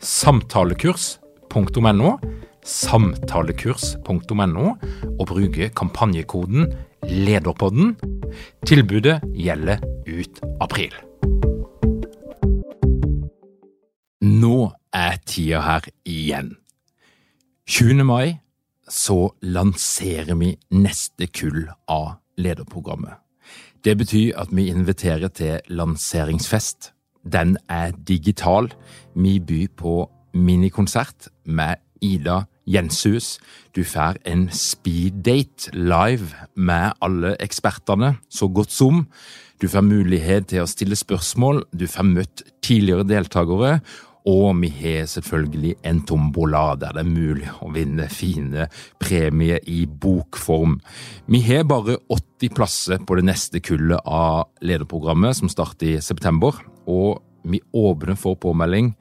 samtalekurs.no, samtalekurs.no, og bruke kampanjekoden LEDERPODDEN. Tilbudet gjelder ut april. Nå er tida her igjen. 20. mai så lanserer vi neste kull av lederprogrammet. Det betyr at vi inviterer til lanseringsfest den er digital. Vi byr på minikonsert med Ida Jenshus. Du får en speeddate live med alle ekspertene, så godt som. Du får mulighet til å stille spørsmål, du får møtt tidligere deltakere, og vi har selvfølgelig en tombola der det er mulig å vinne fine premier i bokform. Vi har bare 80 plasser på det neste kullet av lederprogrammet, som starter i september. Og vi åpner for påmelding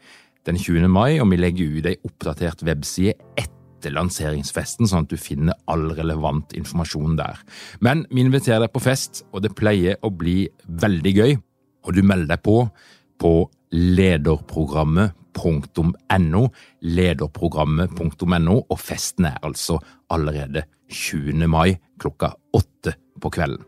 den 20. mai, og vi legger ut ei oppdatert webside etter lanseringsfesten, sånn at du finner all relevant informasjon der. Men vi inviterer deg på fest, og det pleier å bli veldig gøy. Og du melder deg på på lederprogrammet.no, lederprogrammet.no, og festen er altså allerede 20. mai klokka åtte på kvelden.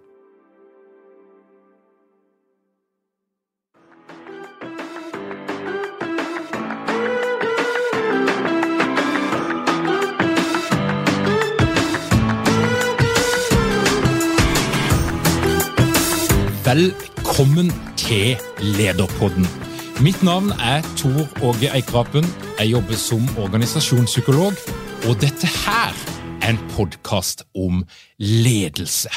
Velkommen til Lederpodden. Mitt navn er Tor Åge Eikrapen. Jeg jobber som organisasjonspsykolog, og dette her er en podkast om ledelse.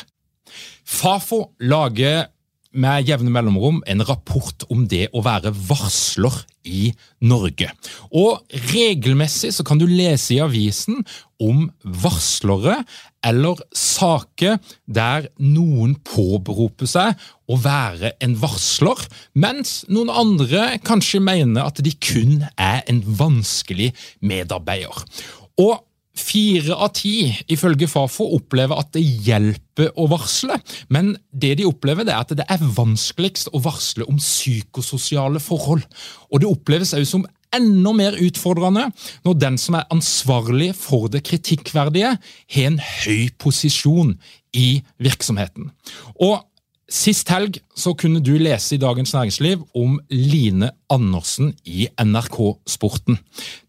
Fafo lager med jevne mellomrom en rapport om det å være varsler i Norge. Og Regelmessig så kan du lese i avisen om varslere eller saker der noen påberoper seg å være en varsler, mens noen andre kanskje mener at de kun er en vanskelig medarbeider. Og Fire av ti ifølge Fafo opplever at det hjelper å varsle, men det de opplever det er at det er vanskeligst å varsle om psykososiale forhold. Og Det oppleves også som enda mer utfordrende når den som er ansvarlig for det kritikkverdige, har en høy posisjon i virksomheten. Og Sist helg så kunne du lese i Dagens Næringsliv om Line Andersen i NRK Sporten.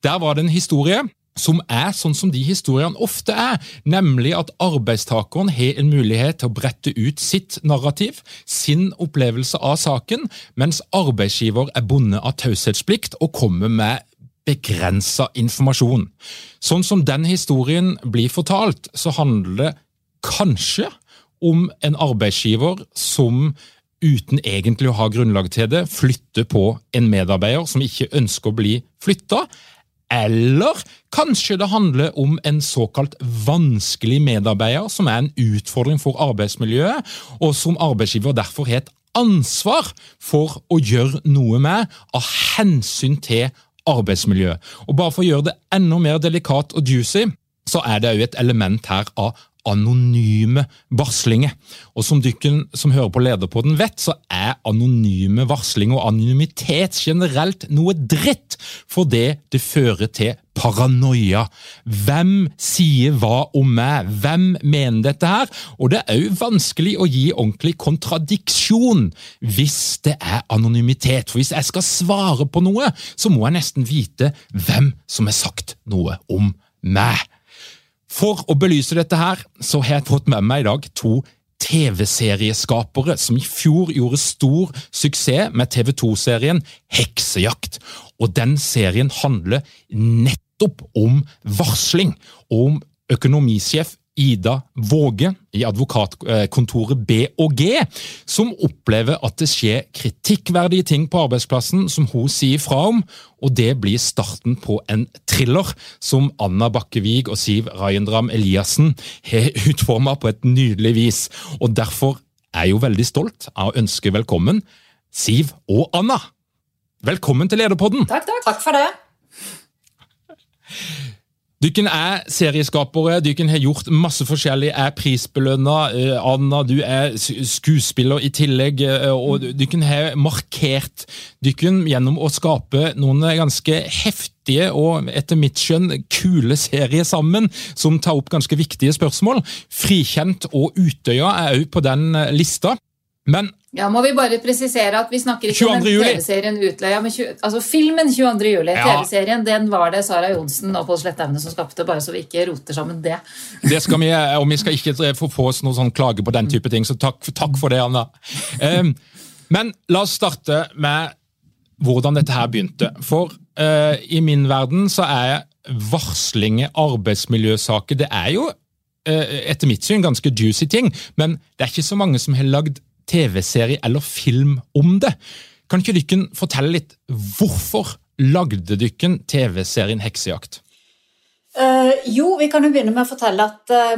Der var det en historie som er sånn som de historiene ofte er, nemlig at arbeidstakeren har en mulighet til å brette ut sitt narrativ, sin opplevelse av saken, mens arbeidsgiver er bonde av taushetsplikt og kommer med begrensa informasjon. Sånn som den historien blir fortalt, så handler det kanskje om en arbeidsgiver som uten egentlig å ha grunnlag til det, flytter på en medarbeider som ikke ønsker å bli flytta, eller kanskje det handler om en såkalt vanskelig medarbeider, som er en utfordring for arbeidsmiljøet, og som arbeidsgiver derfor har et ansvar for å gjøre noe med av hensyn til arbeidsmiljøet. Og Bare for å gjøre det enda mer delikat og juicy, så er det òg et element her av anonyme varslinger. Og som dykken som hører på Lederpodden vet, så er anonyme varslinger og anonymitet generelt noe dritt, for det det fører til paranoia. Hvem sier hva om meg? Hvem mener dette her? Og det er òg vanskelig å gi ordentlig kontradiksjon hvis det er anonymitet. For hvis jeg skal svare på noe, så må jeg nesten vite hvem som har sagt noe om meg. For å belyse dette her, så har jeg fått med meg i dag to TV-serieskapere som i fjor gjorde stor suksess med TV 2-serien Heksejakt. Og den serien handler nettopp om varsling, og om økonomisjef Ida Våge i advokatkontoret B&G, som opplever at det skjer kritikkverdige ting på arbeidsplassen som hun sier fra om, og det blir starten på en thriller som Anna Bakkevig og Siv Rajendram Eliassen har utforma på et nydelig vis. Og Derfor er jeg jo veldig stolt av å ønske velkommen Siv og Anna. Velkommen til Lederpodden! Takk, takk. Takk for det. Dykken er serieskapere, dykken har gjort masse forskjellig, er prisbelønna. Eh, Anna, du er skuespiller i tillegg, eh, og dykken har markert dykken gjennom å skape noen ganske heftige og etter mitt skjønn kule serier sammen, som tar opp ganske viktige spørsmål. Frikjent og Utøya er òg på den eh, lista. Men ja, må vi bare presisere at vi snakker ikke om TV-serien Utleia, men altså filmen 22. juli. Ja. TV-serien den var det Sara Johnsen og Pål Slettaune som skapte, bare så vi ikke roter sammen det. Det skal vi, og vi skal ikke få, på oss noen sånn klage på den type ting, så takk, takk for det, Anna. Um, men la oss starte med hvordan dette her begynte. For uh, i min verden så er varsling, arbeidsmiljøsaker, det er jo etter mitt syn ganske juicy ting, men det er ikke så mange som har lagd TV-serie eller film om det. Kan ikke dere fortelle litt hvorfor lagde dere TV-serien Heksejakt? Uh, jo, vi kan jo begynne med å fortelle at uh,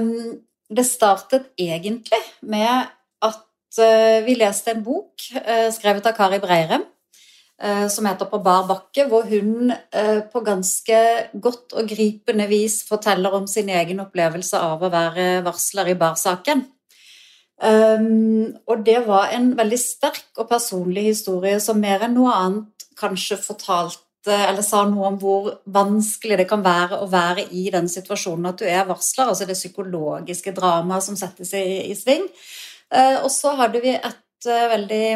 det startet egentlig med at uh, vi leste en bok skrevet av Kari Breirem som heter På bar bakke, hvor hun på ganske godt og gripende vis forteller om sin egen opplevelse av å være varsler i barsaken. Um, og det var en veldig sterk og personlig historie som mer enn noe annet kanskje fortalte eller sa noe om hvor vanskelig det kan være å være i den situasjonen at du er varsler, altså det psykologiske dramaet som settes i, i sving. Uh, og så hadde vi et uh, veldig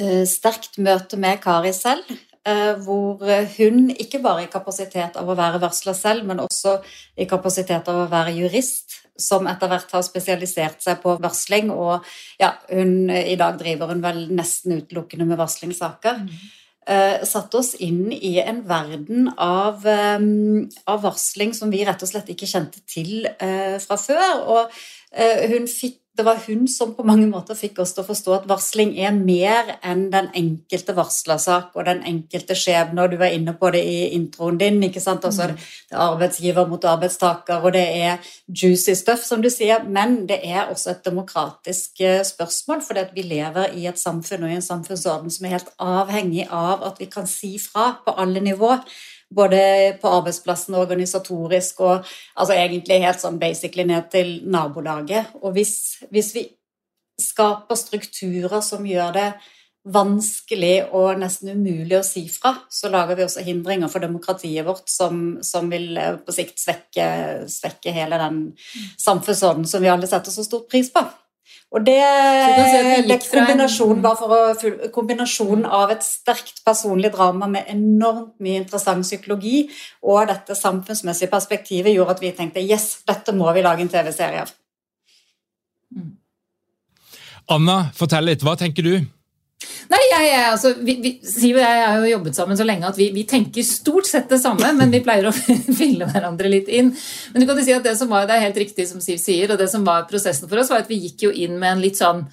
uh, sterkt møte med Kari selv, hvor hun ikke bare i kapasitet av å være varsler selv, men også i kapasitet av å være jurist, som etter hvert har spesialisert seg på varsling. Og ja, hun, i dag driver hun vel nesten utelukkende med varslingssaker. Mm. Uh, satte oss inn i en verden av, um, av, varsling som vi rett og slett ikke kjente til uh, fra før. Og hun fikk det var hun som på mange måter fikk oss til å forstå at varsling er mer enn den enkelte varslersak og den enkelte skjebne, og du var inne på det i introen din. ikke sant? Altså, mm. det er arbeidsgiver mot arbeidstaker, og det er juicy stuff, som du sier, men det er også et demokratisk eh, spørsmål, fordi vi lever i et samfunn og i en samfunnsorden som er helt avhengig av at vi kan si fra på alle nivåer både på arbeidsplassen og organisatorisk, og altså egentlig helt sånn basically ned til nabolaget. Og hvis, hvis vi skaper strukturer som gjør det vanskelig og nesten umulig å si fra, så lager vi også hindringer for demokratiet vårt som, som vil eh, på sikt svekke, svekke hele den samfunnsorden som vi alle setter så stor pris på. Og det, det kombinasjonen, en... kombinasjonen, av et sterkt personlig drama med enormt mye interessant psykologi og dette samfunnsmessige perspektivet gjorde at vi tenkte yes, dette må vi lage en TV-serie av. Mm. Anna, fortell litt. Hva tenker du? Nei, jeg, jeg, altså, vi, vi, Siv og jeg har jo jobbet sammen så lenge at vi, vi, tenker stort sett det samme, men vi pleier å fylle hverandre litt inn. Men du kan jo si at det som var, det er helt riktig som Siv sier, og det som var prosessen for oss, var at vi gikk jo inn med en litt sånn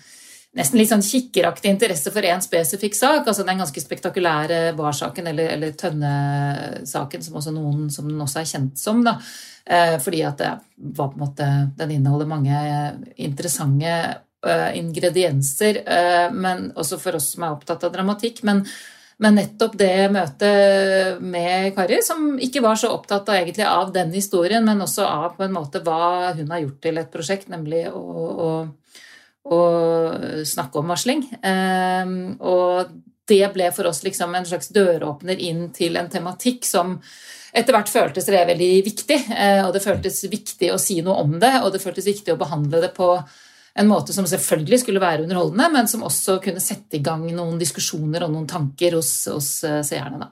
nesten litt sånn kikkeraktig interesse for én spesifikk sak. altså Den ganske spektakulære Bar-saken, eller, eller Tønne-saken, som også noen som den også er kjent som. da, eh, Fordi at det var på en måte, den inneholder mange interessante uh, ingredienser, uh, men også for oss som er opptatt av dramatikk. Men, men, nettopp det møtet med Kari, som ikke var så opptatt av, egentlig, av den historien, men også av på en måte hva hun har gjort til et prosjekt, nemlig å, å, å snakke om varsling. Uh, og det ble for oss liksom en slags døråpner inn til en tematikk som etter hvert føltes det veldig viktig. Og det føltes viktig å si noe om det, og det føltes viktig å behandle det på en måte som selvfølgelig skulle være underholdende, men som også kunne sette i gang noen diskusjoner og noen tanker hos, hos da. seerne.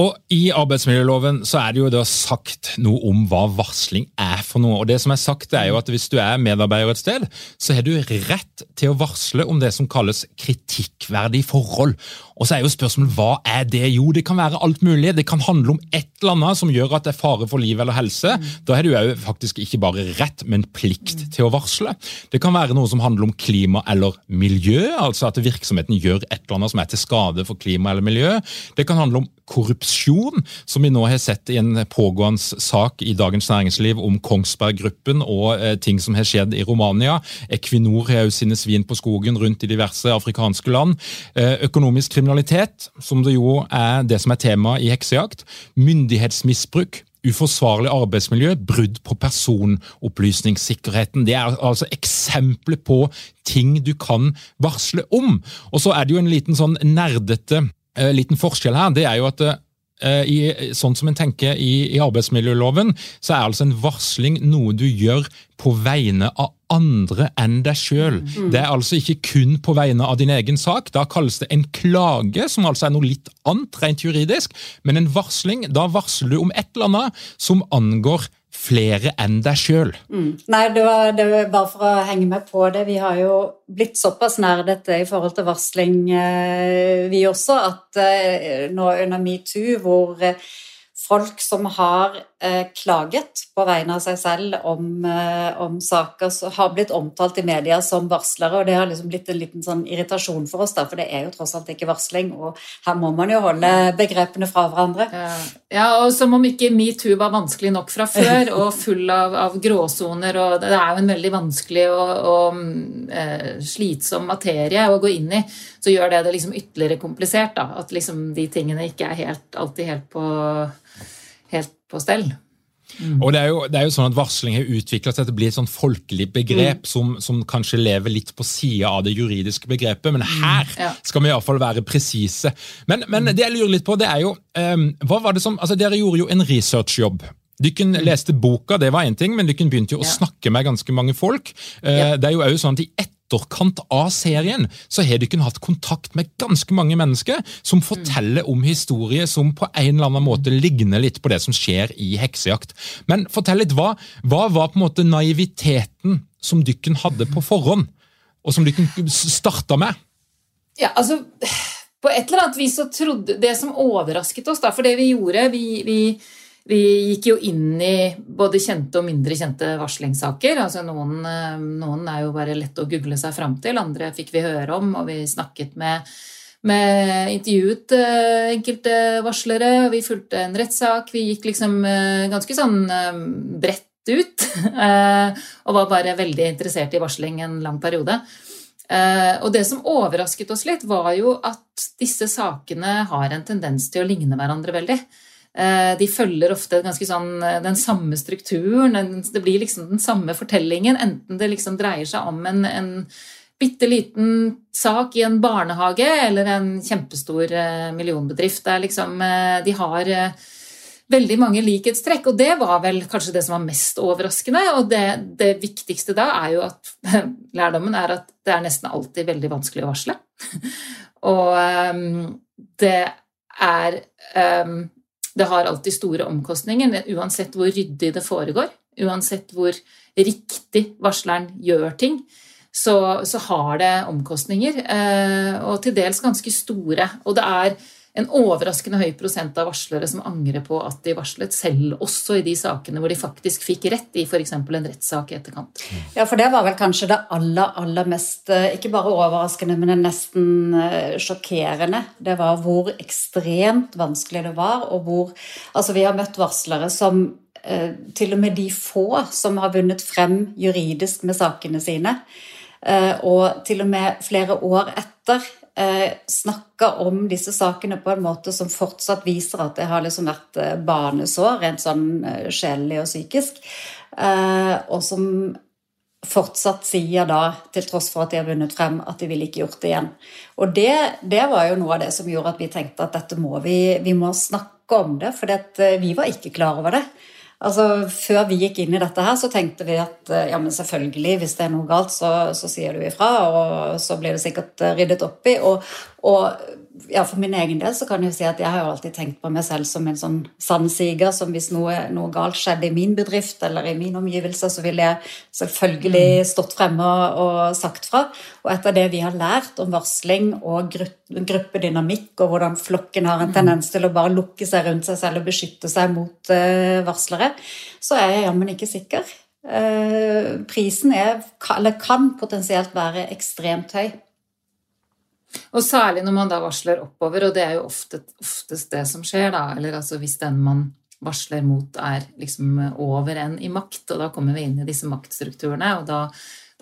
Og I arbeidsmiljøloven så er det jo da sagt noe om hva varsling er for noe. og det som er sagt er jo at Hvis du er medarbeider et sted, så har du rett til å varsle om det som kalles kritikkverdig forhold. Og så er jo spørsmålet hva er det? Jo, det kan være alt mulig. Det kan handle om et eller annet som gjør at det er fare for liv eller helse. Mm. Da har du jo faktisk ikke bare rett, men plikt mm. til å varsle. Det kan være noe som handler om klima eller miljø, altså at virksomheten gjør et eller annet som er til skade for klima eller miljø. Det kan handle om korrupsjon, som vi nå har sett i en pågående sak i Dagens Næringsliv om Kongsberg Gruppen og eh, ting som har skjedd i Romania. Equinor har jo sine svin på skogen rundt i diverse afrikanske land. Eh, økonomisk kriminalitet, som det jo er det som er tema i heksejakt. Myndighetsmisbruk. Uforsvarlig arbeidsmiljø, brudd på personopplysningssikkerheten. Det er altså eksempler på ting du kan varsle om. Og så er det jo en liten sånn nerdete uh, liten forskjell her, det er jo at uh, i, sånn som en tenker i, i, arbeidsmiljøloven, så er altså en varsling noe du gjør på vegne av andre enn deg sjøl. Mm. Det er altså ikke kun på vegne av din egen sak. Da kalles det en klage, som altså er noe litt annet rent juridisk. Men en varsling, da varsler du om et eller annet som angår flere enn deg sjøl. Mm. Nei, det var, det var, bare for å henge med på det. Vi har jo blitt såpass nær dette i forhold til varsling, eh, vi også, at eh, nå under metoo, hvor eh, folk som har eh, klaget på vegne av seg selv om, eh, om saker har blitt omtalt i media som varslere, og det har liksom blitt en liten sånn irritasjon for oss, da, for det er jo tross alt ikke varsling, og her må man jo holde begrepene fra hverandre. Ja, ja og som om ikke metoo var vanskelig nok fra før, og full av, av gråsoner, og det er jo en veldig vanskelig og, og eh, slitsom materie å gå inn i, så gjør det det liksom ytterligere komplisert, da, at liksom de tingene ikke er helt, alltid helt på helt på stell. Mm. Og det er, jo, det er, jo, sånn at Varsling har utvikla seg til å bli et sånn folkelig begrep mm. som, som, kanskje lever litt på sida av det juridiske begrepet, men her mm. ja. skal vi iallfall være presise. Men, men, mm. det jeg lurer litt på, det er jo um, hva var det som, altså Dere gjorde jo en researchjobb. Dere mm. leste boka, det var én ting, men dere begynte jo å ja. snakke med ganske mange folk. Uh, ja. Det er jo også sånn at i ett etterkant av serien så har dere hatt kontakt med ganske mange mennesker som forteller om historier som på en eller annen måte ligner litt på det som skjer i heksejakt. Men fortell litt, hva, hva var på en måte naiviteten som dere hadde på forhånd, og som dere starta med? Ja, altså På et eller annet vis så trodde Det som overrasket oss, da, for det vi gjorde vi, vi vi gikk jo inn i både kjente og mindre kjente varslingssaker. Altså noen, eh, noen, er jo bare lett å google seg fram til, andre fikk vi høre om, og vi snakket med, med intervjuet uh, enkelte varslere. Vi fulgte en rettssak. Vi gikk liksom uh, ganske sånn bredt ut. og var bare veldig interessert i varsling en lang periode. og det som overrasket oss litt, var jo at disse sakene har en tendens til å ligne hverandre veldig. Eh, de følger ofte sånn, eh, den samme strukturen. Det blir liksom den samme fortellingen, enten det liksom dreier seg om en, en bitte liten sak i en barnehage eller en kjempestor eh, millionbedrift. Liksom, de har veldig mange likhetstrekk, og det var vel kanskje det som var mest overraskende. Og det, det viktigste da er jo at lærdommen er at det er nesten alltid veldig vanskelig å varsle. og um, det er um, det har alltid store omkostninger, uansett hvor ryddig det foregår. Uansett hvor riktig varsleren gjør ting, så, så har det omkostninger. Eh, og til dels ganske store. Og det er en overraskende høy prosent av varslere som angrer på at de varslet, selv også i de sakene hvor de faktisk fikk rett i f.eks. en rettssak i etterkant. Ja, for det var vel kanskje det aller, aller mest eh, Ikke bare overraskende, men nesten eh, sjokkerende. Det var hvor ekstremt vanskelig det var, og hvor Altså, vi har møtt varslere som eh, til og med de få som har vunnet frem juridisk med sakene sine, og til og med flere år etter eh, snakka om disse sakene på en måte som fortsatt viser at det har liksom vært eh, barnesår, rent sånn eh, sjelelig og psykisk. Eh, og som fortsatt sier da, til tross for at de har vunnet frem, at de ville ikke gjort det igjen. Og det, det var jo noe av det som gjorde at vi tenkte at dette må vi, vi må snakke om det, for eh, vi var ikke klar over det. Altså, Før vi gikk inn i dette, her, så tenkte vi at eh, ja, men selvfølgelig, hvis det er noe galt, så, så sier du ifra, og så blir det sikkert eh, ryddet opp i. Og, Og ja, For min egen del så kan jeg si at jeg har jo alltid tenkt på meg selv som en sånn sannsiger. Som hvis noe, noe galt skjedde i min bedrift eller i min omgivelse, så ville jeg selvfølgelig mm. stått fremme og, sagt fra. Og etter det vi har lært om varsling og gruppedynamikk og hvordan flokken har en mm. tendens til å bare lukke seg rundt seg selv og beskytte seg mot uh, varslere, så er jeg jammen ikke sikker. Uh, prisen er, eller kan potensielt være ekstremt høy. Og særlig når man da varsler oppover, og det er jo ofte, oftest det som skjer, da. Eller altså hvis den man varsler mot, er liksom over en i makt, og da kommer vi inn i disse maktstrukturene, og da,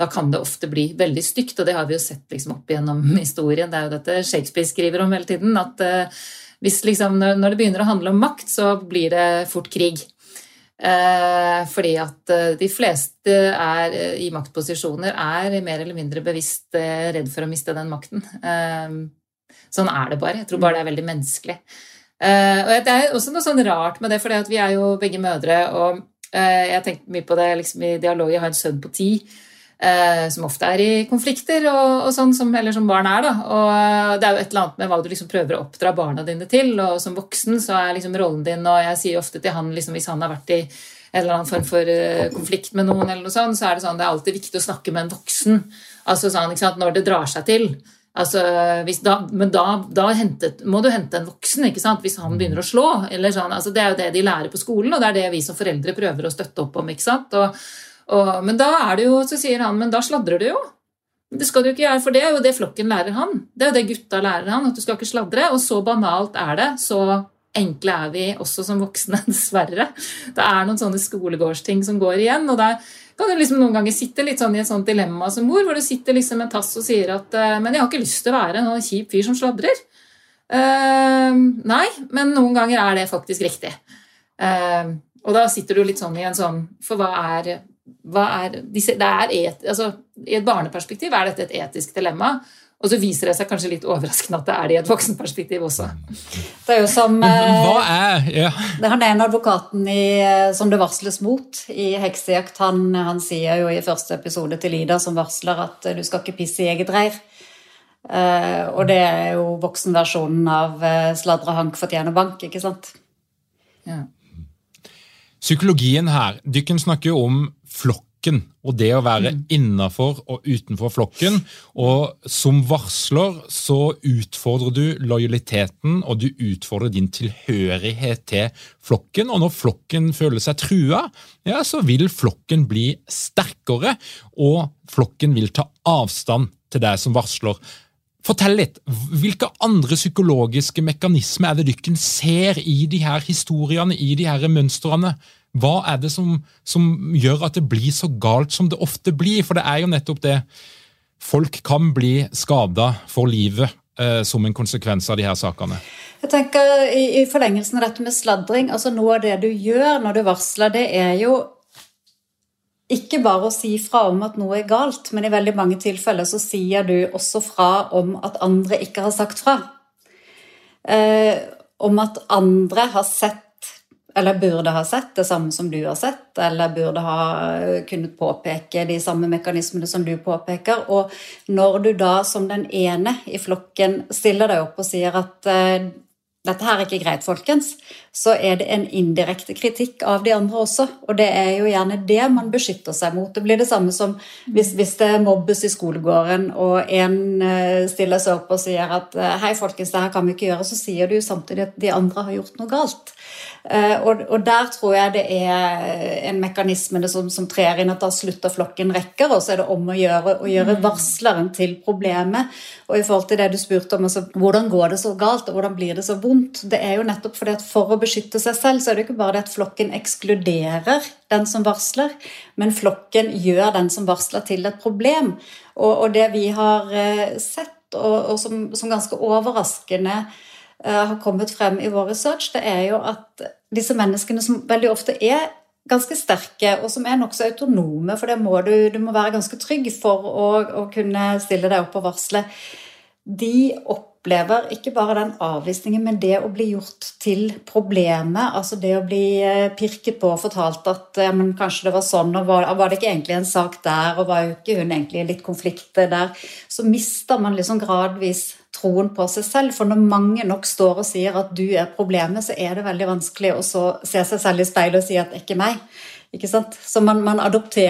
da kan det ofte bli veldig stygt, og det har vi jo sett liksom opp gjennom historien. Det er jo dette Shakespeare skriver om hele tiden, at uh, hvis liksom, når det begynner å handle om makt, så blir det fort krig. Eh, fordi at eh, de fleste er, eh, i maktposisjoner er mer eller mindre bevisst redd for å miste den makten. Sånn er det bare. Jeg tror bare det er veldig menneskelig. Og det er også noe sånn rart med det, for vi er jo begge mødre, og jeg tenkte mye på det liksom, i dialog. Jeg har en sønn på ti som ofte er i konflikter, og, og sånn som, eller som barn er. Da. Og eh, det er jo et eller annet med hva du liksom prøver å oppdra barna dine til. Og som voksen så er liksom rollen din Og jeg sier ofte til han liksom, hvis han har vært i en eller annen form for uh, konflikt med noen, eller noe sånt, så er det sånn det er alltid viktig å snakke med en voksen. Altså sånn, ikke sant, Når det drar seg til. Altså, da, men da, da hentet, må du hente en voksen ikke sant, hvis han begynner å slå. eller sånn, altså Det er jo det de lærer på skolen, og det er det vi som foreldre prøver å støtte opp om. ikke sant, og og, men da er det jo, så sier han, men da sladrer du jo. Det skal du ikke gjøre, for det er jo det flokken lærer han. Det er jo det gutta lærer han, at du skal ikke sladre. Og så banalt er det. Så enkle er vi også som voksne, dessverre. Det er noen sånne skolegårdsting som går igjen. og der kan du liksom noen ganger sitte litt sånn i et sånt dilemma som mor, hvor du sitter liksom med en tass og sier at eh, Men jeg har ikke lyst til å være en kjip fyr som sladrer. Uh, nei, men noen ganger er det faktisk riktig. Uh, og da sitter du litt sånn i en sånn For hva er er disse, er et, altså, I et barneperspektiv er dette et etisk dilemma. Og så viser det seg kanskje litt overraskende at det er det i et voksenperspektiv også. Det er jo som Hva eh, er ja. Det Han ene advokaten i, eh, som det varsles mot i heksejakt, han, han, sier jo i første episode til Ida som varsler at eh, du skal ikke pisse i eget reir. Uh, og det er jo voksenversjonen av uh, sladre hank fortjener bank, ikke sant? Ja. Psykologien her Dykken snakker jo om flokken og det å være mm. innafor og utenfor flokken. Og som varsler så utfordrer du lojaliteten, og du utfordrer din tilhørighet til flokken. Og når flokken føler seg trua, ja, så vil flokken bli sterkere, og flokken vil ta avstand til deg som varsler. Fortell litt. Hvilke andre psykologiske mekanismer er det dere ser i de her historiene, i de her mønstrene? Hva er det som, som, gjør at det blir så galt som det ofte blir? For det er jo nettopp det. Folk kan bli skada for livet eh, som en konsekvens av de her sakene. Jeg tenker i, i forlengelsen av dette med sladring, altså Noe av det du gjør når du varsler, det er jo ikke bare å si fra om at noe er galt, men i veldig mange tilfeller så sier du også fra om at andre ikke har sagt fra. Eh, om at andre har sett eller burde ha sett det samme som du har sett, eller burde ha eh, kunnet påpeke de samme mekanismene som du påpeker. Og når du da som den ene i flokken stiller deg opp og sier at uh, dette her er ikke greit, folkens, så er det en indirekte kritikk av de andre også. Og det er jo gjerne det man beskytter seg mot. Det blir det samme som hvis, hvis det mobbes i skolegården, og en uh, stiller seg opp og sier at hei, folkens, det her kan vi ikke gjøre, så sier du samtidig at de andre har gjort noe galt. Eh, og, og, der tror jeg det er en mekanisme som, som trer inn, at da slutter flokken rekker, og så er det om å gjøre å gjøre mm. varsleren til problemet. Og i forhold til det du spurte om, altså, hvordan går det så galt, og hvordan blir det så vondt? Det er jo nettopp fordi at for å beskytte seg selv, så er det ikke bare det at flokken ekskluderer den som varsler, men flokken gjør den som varsler, til et problem. Og, og det vi har eh, sett, og, og som, som ganske overraskende Eh, har kommet frem i vår research, det er jo at disse menneskene som veldig ofte er ganske sterke, og som er nokså autonome, for det må du, du må være ganske trygg for å, å kunne stille deg opp og varsle, de opp opplever ikke bare den avvisningen, men det å bli gjort til problemet. Altså det å bli eh, pirket på og fortalt at ja, men kanskje det var sånn, og var, var, det ikke egentlig en sak der, og var jo ikke hun egentlig litt konflikt der, så mister man liksom gradvis troen på seg selv. For når mange nok står og sier at du er problemet, så er det veldig vanskelig å så se seg selv i speilet og si at det er ikke meg. Ikke sant? Så man, man adopterer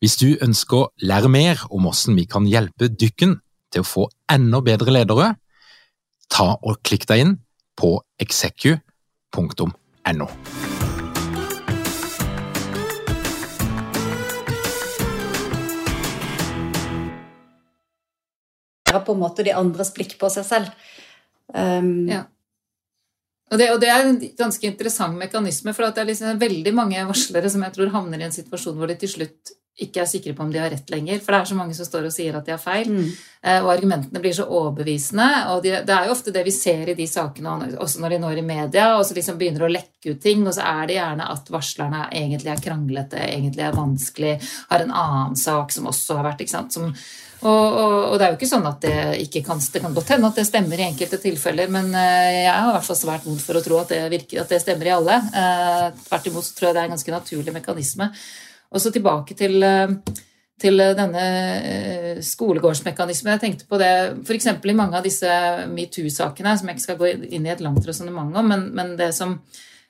Hvis du ønsker å lære mer om hvordan vi kan hjelpe dykken til å få enda bedre ledere, ta og klikk deg inn på execu.no. på en måte de andres blikk på seg selv. Um, ja. Og det, og det, er en ganske interessant mekanisme, for det er liksom veldig mange varslere som jeg tror havner i en situasjon hvor de til slutt ikke er sikre på om de har rett lenger. For det er så mange som står og sier at de har feil. Mm. Eh, og argumentene blir så overbevisende. Og de, det er jo ofte det vi ser i de sakene, også når de når i media, og så liksom begynner å lekke ut ting, og så er det gjerne at varslerne egentlig er kranglete, egentlig er vanskelig, har en annen sak som også har vært ikke sant, som, og, og, og, det er jo ikke sånn at det ikke kan Det kan godt hende at det stemmer i enkelte tilfeller, men eh, jeg har i hvert fall svært vondt for å tro at det, virker, at det stemmer i alle. Eh, tvert imot så tror jeg det er en ganske naturlig mekanisme. Og så tilbake til, eh, til denne eh, skolegårdsmekanismen. Jeg tenkte på det f.eks. i mange av disse metoo-sakene, som jeg ikke skal gå inn i et langt resonnement om, men, men, det som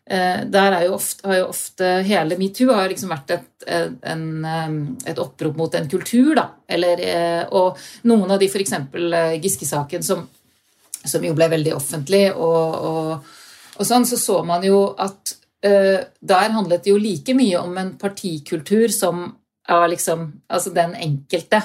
eh, der jo ofte, har jo ofte hele metoo har liksom vært et, en, et, opprop mot en kultur, da. Eller, og noen av de, f.eks. Giske-saken, som, som, jo ble veldig offentlig, og, og, og sånn, så så man jo at der handlet det jo like mye om en partikultur som av liksom, altså den enkelte.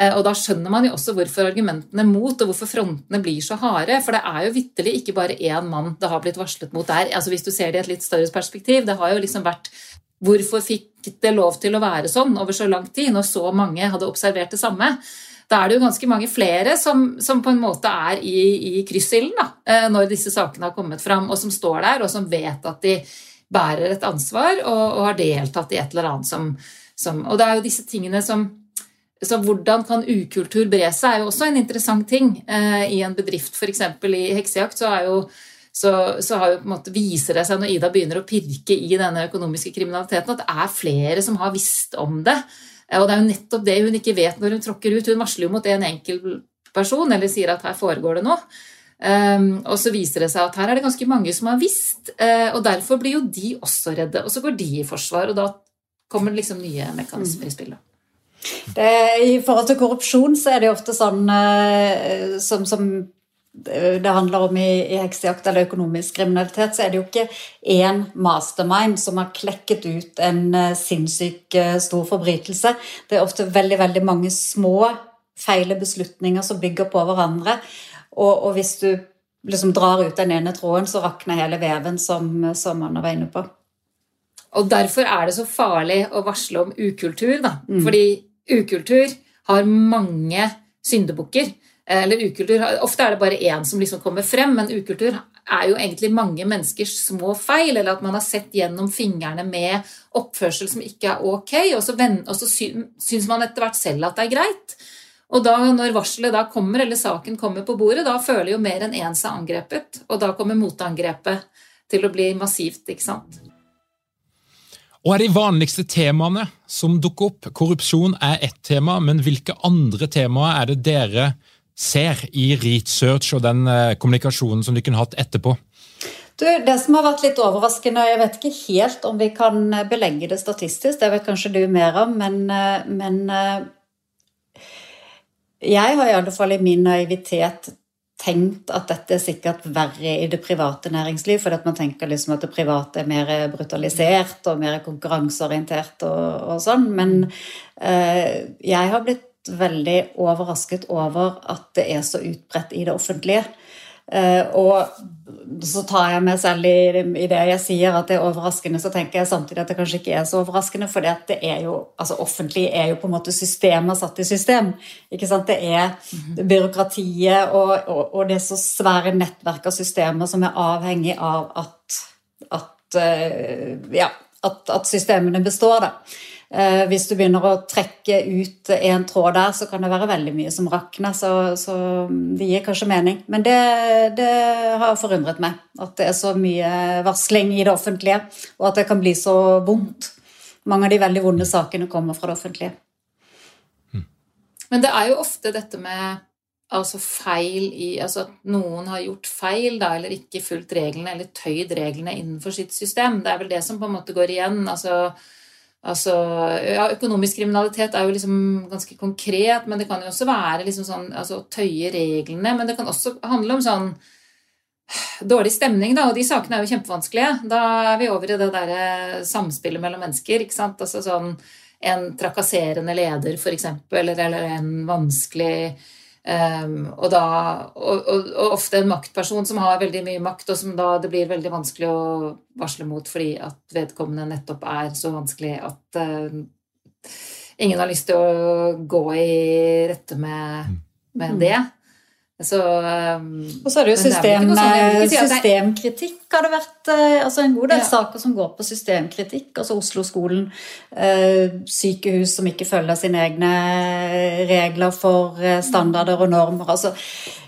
Eh, og da skjønner man jo også hvorfor argumentene mot og hvorfor frontene blir så harde. For det er jo vitterlig ikke bare én mann det har blitt varslet mot der. Altså Hvis du ser det i et litt større perspektiv. Det har jo liksom vært Hvorfor fikk det lov til å være sånn over så lang tid, når så mange hadde observert det samme? Da er det jo ganske mange flere som, som på en måte er i, i kryssilden eh, når disse sakene har kommet fram, og som står der, og som vet at de bærer et ansvar og, og har deltatt i et eller annet som, som, Og det er jo disse tingene som så hvordan kan ukultur bre seg, er jo også en interessant ting eh, i en bedrift. F.eks. i heksejakt så, jo, så, så jo, viser det seg når Ida begynner å pirke i denne økonomiske kriminaliteten, at det er flere som har visst om det. Og det er jo nettopp det hun ikke vet når hun tråkker ut. Hun varsler jo mot en enkel person eller sier at her foregår det noe. Um, og så viser det seg at her er det ganske mange som har visst, uh, og derfor blir jo de også redde. Og så går de i forsvar, og da kommer det liksom nye mekanismer i spillet. Det, I forhold til korrupsjon så er det jo ofte sånn uh, som, som, det handler om i, i heksejakt eller økonomisk kriminalitet, så er det jo ikke én mastermind som har klekket ut en uh, sinnssyk stor forbrytelse. Det er ofte veldig, veldig mange små feile beslutninger som bygger på hverandre. Og, og hvis du liksom drar ut den ene tråden, så rakner hele veven, som, som Anna var inne på. Og derfor er det så farlig å varsle om ukultur, da. Mm. Fordi ukultur har mange syndebukker. Eller ukultur, Ofte er det bare én som liksom kommer frem, men ukultur er jo egentlig mange menneskers små feil, eller at man har sett gjennom fingrene med oppførsel som ikke er ok, og så, og så syns man etter hvert selv at det er greit. Og da, når varselet da kommer, eller saken kommer på bordet, da føler jo mer enn én seg angrepet. Og da kommer motangrepet til å bli massivt, ikke sant. Og er de vanligste temaene som dukker opp? Korrupsjon er ett tema, men hvilke andre temaer er det dere ser i research og den eh, kommunikasjonen som dere kunne hatt etterpå? Du, det som har vært litt overraskende, jeg vet ikke helt om vi kan belegge det statistisk, det vet kanskje du mer om, men, eh, men eh, jeg har i alle fall i min naivitet tenkt at dette er sikkert verre i det private næringsliv, fordi at man tenker liksom at det private er mer brutalisert og mer konkurranseorientert og, og sånn. Men eh, jeg har blitt veldig overrasket over at det er så utbredt i det offentlige. Eh, og så tar jeg meg selv i, i, det jeg sier at det er overraskende, så tenker jeg samtidig at det kanskje ikke er så overraskende, for det er jo, altså offentlig er jo på en måte systemer satt i system. ikke sant? Det er mhm. byråkratiet og, og, og det er så svære nettverk av systemer som er avhengig av at, at, uh, ja, at, at systemene består. da. Eh, hvis du begynner å trekke ut en tråd der, så kan det være veldig mye som rakner. Så, så det gir kanskje mening. Men det, det, har forundret meg. At det er så mye varsling i det offentlige, og at det kan bli så vondt. Mange av de veldig vonde sakene kommer fra det offentlige. Men det er jo ofte dette med altså feil i Altså at noen har gjort feil, da, eller ikke fulgt reglene, eller tøyd reglene innenfor sitt system. Det er vel det som på en måte går igjen. altså Altså, ja, Økonomisk kriminalitet er jo liksom ganske konkret, men det kan jo også være liksom sånn, altså, å tøye reglene. Men det kan også handle om sånn dårlig stemning, da, og de sakene er jo kjempevanskelige. Da er vi over i det derre samspillet mellom mennesker. ikke sant? Altså sånn en trakasserende leder, f.eks., eller, eller en vanskelig Um, og, da, og, og, og, ofte en maktperson som har veldig mye makt, og som da det blir veldig vanskelig å varsle mot fordi at vedkommende nettopp er så vanskelig at uh, ingen har lyst til å gå i rette med, med mm. det. Så, um, og så er det jo system, sånn, systemkritikk har det vært. Eh, altså En god del ja. saker som går på systemkritikk. altså Oslo-skolen, eh, sykehus som ikke følger sine egne regler for eh, standarder og normer. altså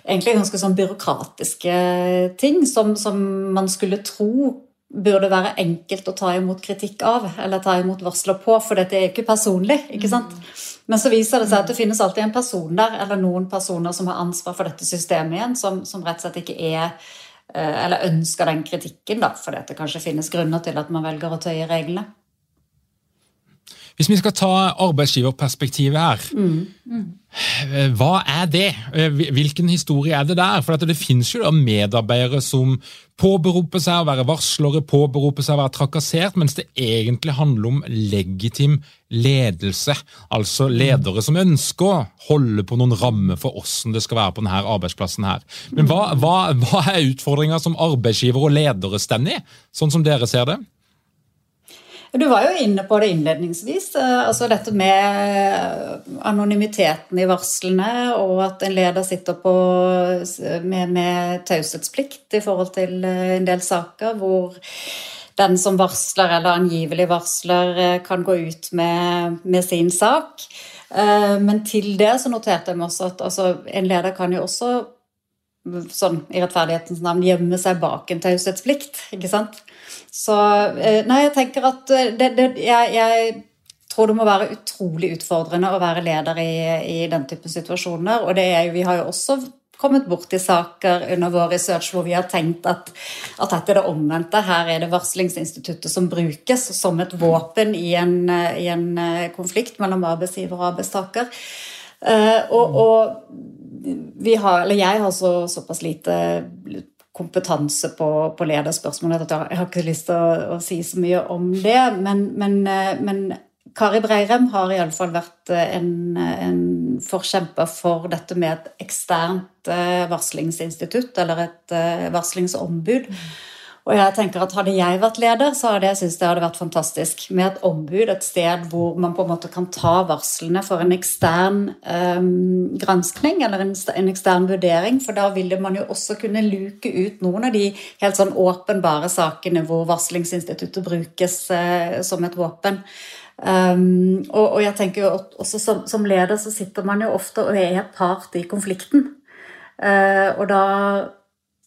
Egentlig ganske sånn byråkratiske ting som, som man skulle tro burde være enkelt å ta imot kritikk av, eller ta imot varsler på, for dette er ikke personlig. ikke sant? Mm. Men så viser det seg at det finnes alltid en person der, eller noen personer som har ansvar for dette systemet igjen, som, som rett og slett ikke er eh, Eller ønsker den kritikken, da, fordi det kanskje finnes grunner til at man velger å tøye reglene. Hvis vi skal ta arbeidsgiverperspektivet her, mm. Mm. hva er det? Hvilken historie er det der? For Det finnes jo medarbeidere som påberoper seg å være varslere, påberoper seg å være trakassert, mens det egentlig handler om legitim ledelse. Altså ledere som ønsker å holde på noen rammer for hvordan det skal være på denne arbeidsplassen. her. Men hva, hva, hva er utfordringa som arbeidsgiver og ledere står i, sånn som dere ser det? Du var jo inne på det innledningsvis. Eh, altså dette med anonymiteten i varslene, og at en leder sitter på med, med taushetsplikt i forhold til eh, en del saker hvor den som varsler eller angivelig varsler, eh, kan gå ut med, med sin sak. Men til det så noterte jeg meg også at altså, en leder kan jo også sånn i rettferdighetens navn gjemme seg bak en taushetsplikt. ikke sant? Så eh, Nei, jeg tenker at eh, det, det, jeg, jeg, tror det må være utrolig utfordrende å være leder i, i den type situasjoner. Og er vi har jo også kommet borti saker under vår research hvor vi har tenkt at, at dette er det omvendte. Her er det varslingsinstituttet som brukes som et våpen i en, i en eh, konflikt mellom arbeidsgiver og arbeidstaker. Og, og har, jeg har så, såpass lite kompetanse på, på lederspørsmål jeg har ikke lyst til å, å, si så mye om det. Men, men, eh, men Kari Breirem har iallfall vært eh, en, en, forkjemper for dette med et eksternt eh, varslingsinstitutt, eller et varslingsombud. Mm. Og jeg tenker at Hadde jeg vært leder, så hadde jeg syntes det hadde vært fantastisk med et ombud, et sted hvor man på en måte kan ta varslene for en ekstern um, granskning eller en, en, ekstern vurdering. For da ville man jo også kunne luke ut noen av de helt sånn åpenbare sakene hvor varslingsinstituttet brukes uh, som et våpen. Um, og, og, jeg tenker jo også som, som, leder så sitter man jo ofte og er part i konflikten. Uh, og da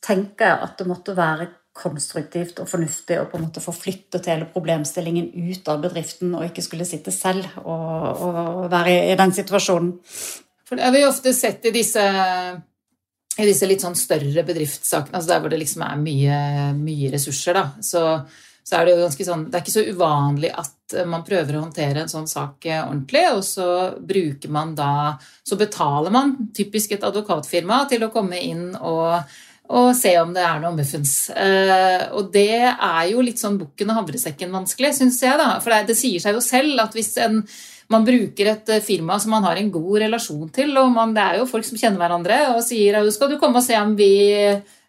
tenker jeg at det måtte være konstruktivt og fornuftig å på en måte få flyttet hele problemstillingen ut av bedriften, og ikke skulle sitte selv og, og være i, den situasjonen. For det har vi ofte sett i disse, i disse litt sånn større bedriftssakene, altså der hvor det liksom er mye, mye ressurser, da, så, så, er det jo ganske sånn Det er ikke så uvanlig at man prøver å håndtere en sånn sak ordentlig, og så bruker man da Så betaler man typisk et advokatfirma til å komme inn og og se om det er noe muffens. Uh, og det er jo litt sånn bukken og havresekken vanskelig, syns jeg. da, For det, det, sier seg jo selv at hvis en man bruker et eh, firma som man har en god relasjon til. og man, Det er jo folk som kjenner hverandre og sier skal du komme og se om vi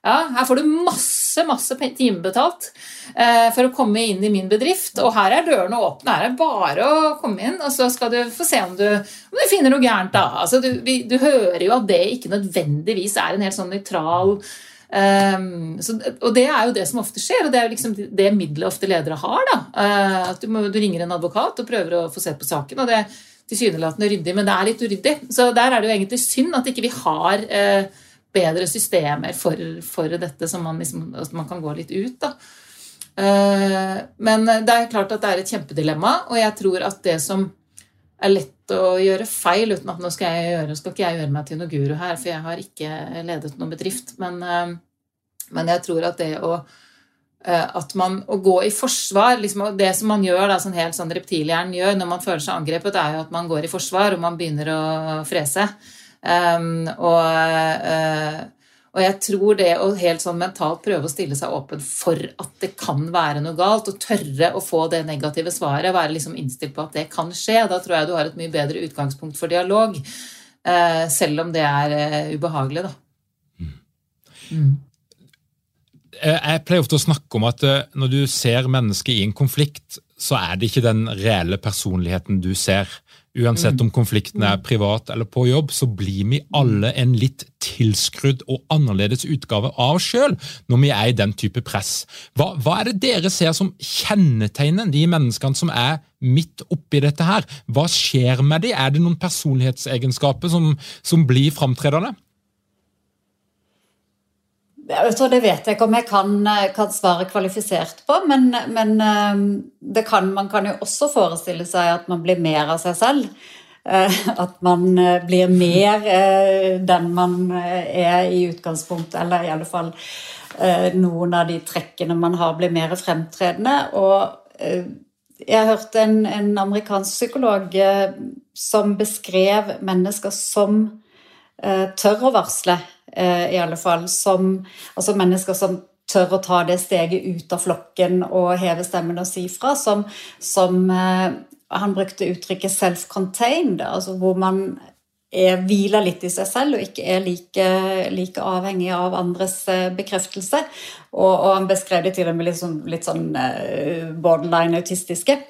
ja, Her får du masse masse timebetalt eh, for å komme inn i min bedrift. Og her er dørene åpne. Her er bare å komme inn, og så skal du få se om du, om du finner noe gærent da. Altså, du, vi, du hører jo at det ikke nødvendigvis er en helt sånn nøytral Um, så, og det er jo det som ofte skjer, og det er jo liksom det middelet ofte ledere har. uh, At du, må, du, ringer en advokat og prøver å få sett på saken. og det er tilsynelatende ryddig, men det er litt uryddig. Så der er det jo egentlig synd at ikke vi har uh, bedre systemer for, for dette, så man, liksom, man, kan gå litt ut. da. Uh, men det er klart at det er et kjempedilemma, og jeg tror at det som er lett å gjøre feil uten at nå skal jeg gjøre, skal ikke jeg gjøre meg til noe guru her, for jeg har ikke ledet noen bedrift. Men, eh, men jeg tror at det å eh, at man, å gå i forsvar liksom, Det som man gjør, da, sånn helt sånn reptilhjernen gjør når man føler seg angrepet, er jo at man går i forsvar og man begynner å frese. Um, og uh, og jeg tror det å helt sånn mentalt prøve å stille seg åpen for at det kan være noe galt, og tørre å få det negative svaret, være liksom innstilt på at det kan skje, da tror jeg du har et mye bedre utgangspunkt for dialog. Uh, selv om det er uh, ubehagelig, da. Mm. Jeg pleier ofte å snakke om at når du ser mennesket i en konflikt, så er det ikke den reelle personligheten du ser. Uansett om konflikten er privat eller på jobb, så blir vi alle en litt tilskrudd og annerledes utgave av oss sjøl når vi er i den type press. Hva, hva, er det dere ser som kjennetegner de menneskene som er midt oppi dette her? Hva skjer med dem? Er det noen personlighetsegenskaper som, som blir framtredende? Det vet jeg ikke om jeg kan, eh, kan svare kvalifisert på, men, men eh, kan, man kan jo også forestille seg at man blir mer av seg selv. Eh, at man blir mer den man er i utgangspunktet, eller i alle fall noen av de trekkene man har, blir mer fremtredende. Og jeg hørte en, en amerikansk psykolog som beskrev mennesker som tør å varsle i alle fall, som altså mennesker som tør å ta det steget ut av flokken og heve stemmen og si fra, som, som eh, Han brukte uttrykket 'self-contained', altså hvor man er, hviler litt i seg selv og ikke er like, like avhengig av andres eh, bekreftelse. Og, og, han beskrev det til og med litt sånn, litt sånn borderline autistiske.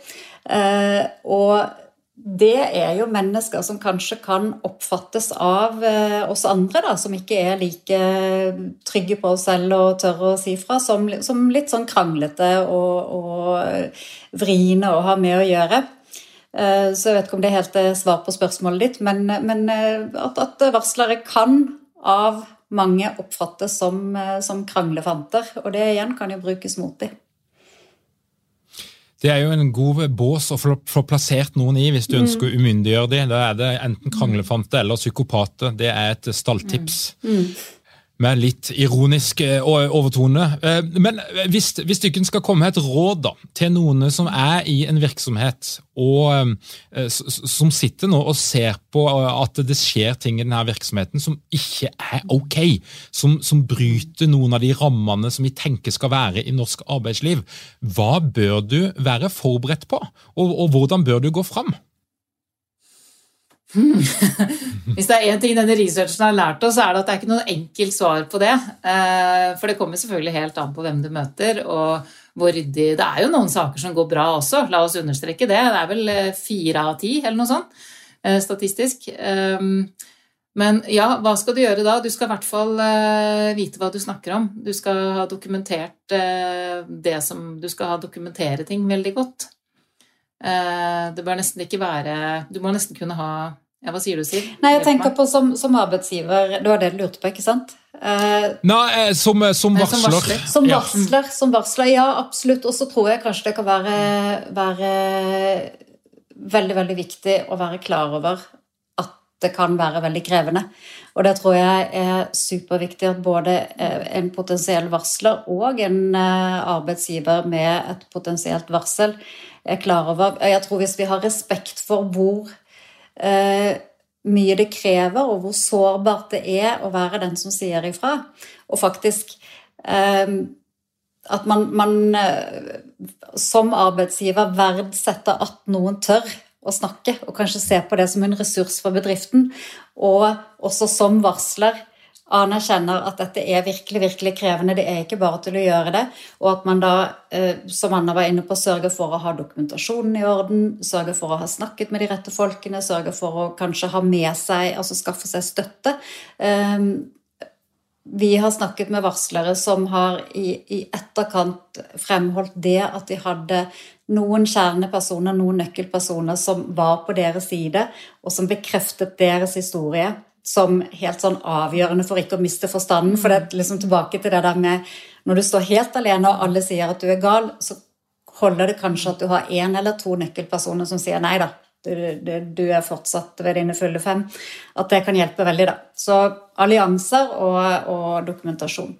og det er jo mennesker som kanskje kan oppfattes av eh, oss andre, da, som ikke er like trygge på oss selv og tør å si fra, som, som litt sånn kranglete og, og, vriene å ha med å gjøre. Eh, så jeg vet ikke om det er helt svar på spørsmålet ditt, men, men eh, at, at, varslere kan av mange oppfattes som, som kranglefanter, og det igjen kan jo brukes mot dem. Det er jo en god bås å få plassert noen i hvis du mm. ønsker å umyndiggjøre dem. Da er det enten kranglefante eller psykopater. Det er et stalltips. Mm. Med litt ironisk eh, overtone. Eh, men hvis, hvis dere skal komme med et råd da, til noen som er i en virksomhet, og eh, som sitter nå og ser på at det skjer ting i denne virksomheten som ikke er ok, som, som bryter noen av de rammene som vi tenker skal være i norsk arbeidsliv, hva bør du være forberedt på, og, og hvordan bør du gå fram? Hvis det er én ting denne researchen har lært oss, er det at det er ikke noe enkelt svar på det. Eh, for det kommer selvfølgelig helt an på hvem du møter, og hvor ryddig Det er jo noen saker som går bra også, la oss understreke det. Det er vel eh, fire av ti, eller noe sånt, eh, statistisk. Men ja, hva skal du gjøre da? Du skal i hvert fall vite hva du snakker om. Du skal ha dokumentert det som Du skal ha dokumentere ting veldig godt. Det bør nesten ikke være Du må nesten kunne ha ja, Hva sier du, Siv? Nei, jeg tenker på som, som, arbeidsgiver Det var det du lurte på, ikke sant? Eh, Nei, som, som, varsler. som, varsler. Som varsler, ja. som varsler, ja absolutt. Og så tror jeg kanskje det kan være, være veldig, veldig viktig å være klar over at det kan være veldig krevende. Og det tror jeg er superviktig at både en potensiell varsler og en arbeidsgiver med et potensielt varsel er klar over. Jeg tror hvis vi har respekt for hvor eh, mye det krever, og hvor sårbart det er å være den som sier ifra. Og faktisk eh, at man, man eh, som arbeidsgiver verdsetter at noen tør å snakke, og kanskje se på det som en ressurs for bedriften. Og også som varsler anerkjenner at dette er virkelig virkelig krevende. Det er ikke bare til å gjøre det. Og at man da, eh, som Anna var inne på, sørger for å ha dokumentasjonen i orden, sørger for å ha snakket med de rette folkene, sørger for å kanskje ha med seg, altså skaffe seg støtte. Ehm, vi har snakket med varslere som har i etterkant fremholdt det at de hadde noen kjernepersoner, noen nøkkelpersoner som var på deres side, og som bekreftet deres historie som helt sånn avgjørende for ikke å miste forstanden. For det er liksom tilbake til det der med når du står helt alene og alle sier at du er gal, så holder det kanskje at du har én eller to nøkkelpersoner som sier nei da, du, du, du, er fortsatt ved dine fulle fem. At det kan hjelpe veldig, da. Så allianser og, og dokumentasjon.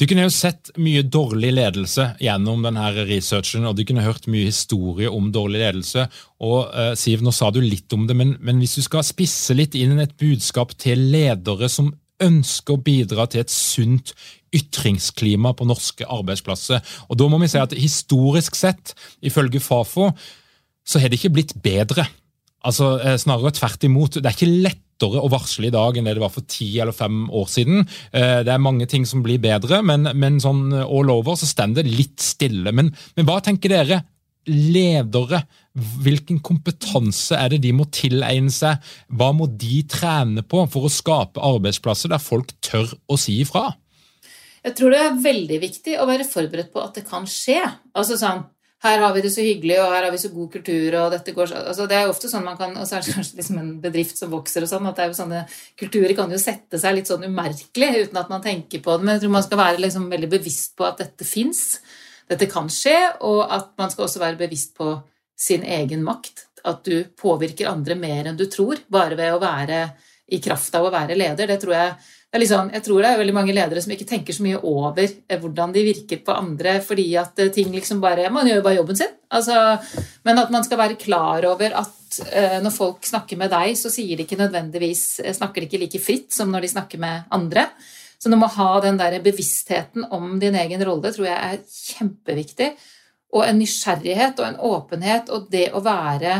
Du kunne jo sett mye dårlig ledelse gjennom denne researchen, og du kunne hørt mye historie om dårlig ledelse. Og uh, Siv, nå sa du litt om det, men, men, hvis du skal spisse litt inn et budskap til ledere som ønsker å bidra til et sunt ytringsklima på norske arbeidsplasser, og da må vi si at historisk sett, ifølge Fafo, så har det ikke blitt bedre. Altså, eh, Snarere tvert imot. Det er ikke lett lettere å varsle i dag enn det det var for ti eller fem år siden. Eh, det er mange ting som blir bedre, men, men sånn all over så står det litt stille. Men, men hva tenker dere? Ledere, hvilken kompetanse er det de må tilegne seg? Hva må de trene på for å skape arbeidsplasser der folk tør å si ifra? Jeg tror det er veldig viktig å være forberedt på at det kan skje. Altså sånn, her har vi det så hyggelig, og her har vi så god kultur, og dette går så altså Det er jo ofte sånn man kan Og så er det kanskje liksom en bedrift som vokser og sånn, at det er jo sånne kulturer kan jo sette seg litt sånn umerkelig uten at man tenker på det. Men jeg tror man skal være liksom veldig bevisst på at dette fins, dette kan skje, og at man skal også være bevisst på sin egen makt. At du påvirker andre mer enn du tror, bare ved å være i kraft av å være leder. Det tror jeg Liksom, jeg tror det er veldig mange ledere som ikke tenker så mye over eh, hvordan de virker på andre, fordi at eh, ting liksom bare Man gjør jo bare jobben sin. Altså, men at man skal være klar over at uh, når folk snakker med deg, så sier de ikke nødvendigvis snakker de ikke like fritt som når de snakker med andre. Så du må ha den der bevisstheten om din egen rolle tror jeg er kjempeviktig. Og en nysgjerrighet og en åpenhet og det å være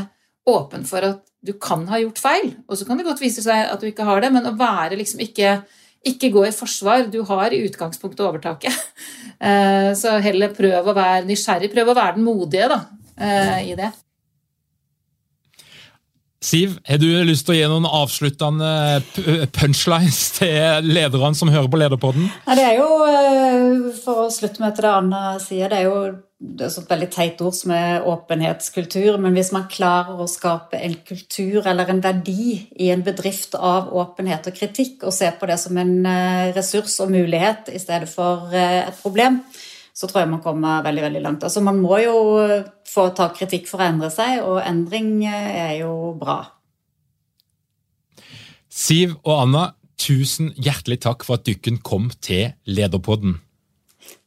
åpen for at du kan ha gjort feil, og så kan det godt vise seg at du ikke har det, men å være liksom ikke ikke gå i forsvar. Du har i utgangspunktet overtaket. Eh, så heller prøv å være nysgjerrig. Prøv å være den modige da, eh, i det. Siv, har du lyst til å gi noen avsluttende punchlines til lederne som hører på Lederpodden? Ja, det er jo, eh, For å slutte med til det Anna sier, det er jo det er et veldig teit ord som er åpenhetskultur, men hvis man klarer å skape en kultur eller en verdi i en bedrift av åpenhet og kritikk, og se på det som en eh, ressurs og mulighet i stedet for eh, et problem, så tror jeg man kommer veldig veldig langt. Altså Man må jo få ta kritikk for å endre seg, og endring eh, er jo bra. Siv og Anna, tusen hjertelig takk for at dere kom til Lederpodden.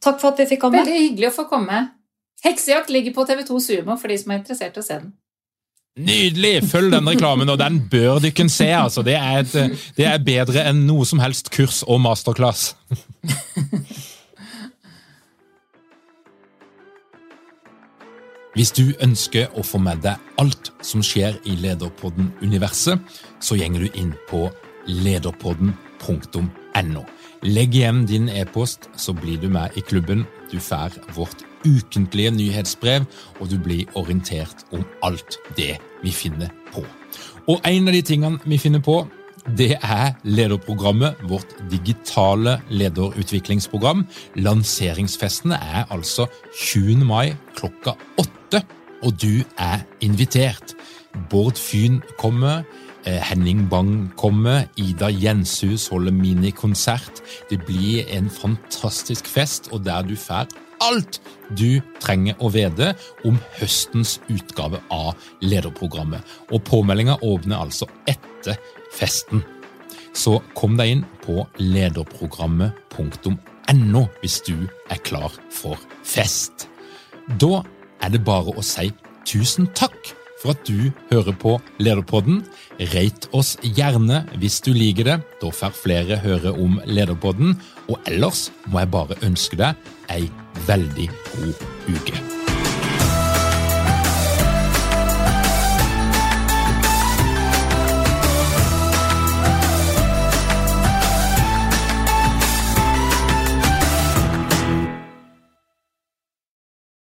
Takk for at vi fikk komme. Veldig hyggelig å få komme. Heksejakt ligger på TV2 Sumo for de som er interessert i å se den. Nydelig! Følg den reklamen, og den bør dere se. altså. Det er, et, det er bedre enn noe som helst kurs og masterclass. Hvis du ønsker å få med deg alt som skjer i Lederpodden-universet, så gjenger du inn på lederpodden.no. Legg igjen din e-post, så blir du med i klubben. Du får vårt ukentlige nyhetsbrev, og du blir orientert om alt det vi finner på. Og en av de tingene vi finner på, det er lederprogrammet, vårt digitale lederutviklingsprogram. Lanseringsfesten er altså 20. mai klokka åtte, og du er invitert. Bård Fyn kommer. Eh, Henning Bang kommer, Ida Jenshus holder minikonsert. Det blir en fantastisk fest, og der du får alt du trenger å vite om høstens utgave av lederprogrammet. Og påmeldinga åpner altså etter festen. Så kom deg inn på lederprogrammet.no hvis du er klar for fest. Da er det bare å si tusen takk for at du hører på Lederpodden. Rate oss gjerne hvis du liker det. Da får flere høre om Lederpodden. Og ellers må jeg bare ønske deg ei veldig god uke.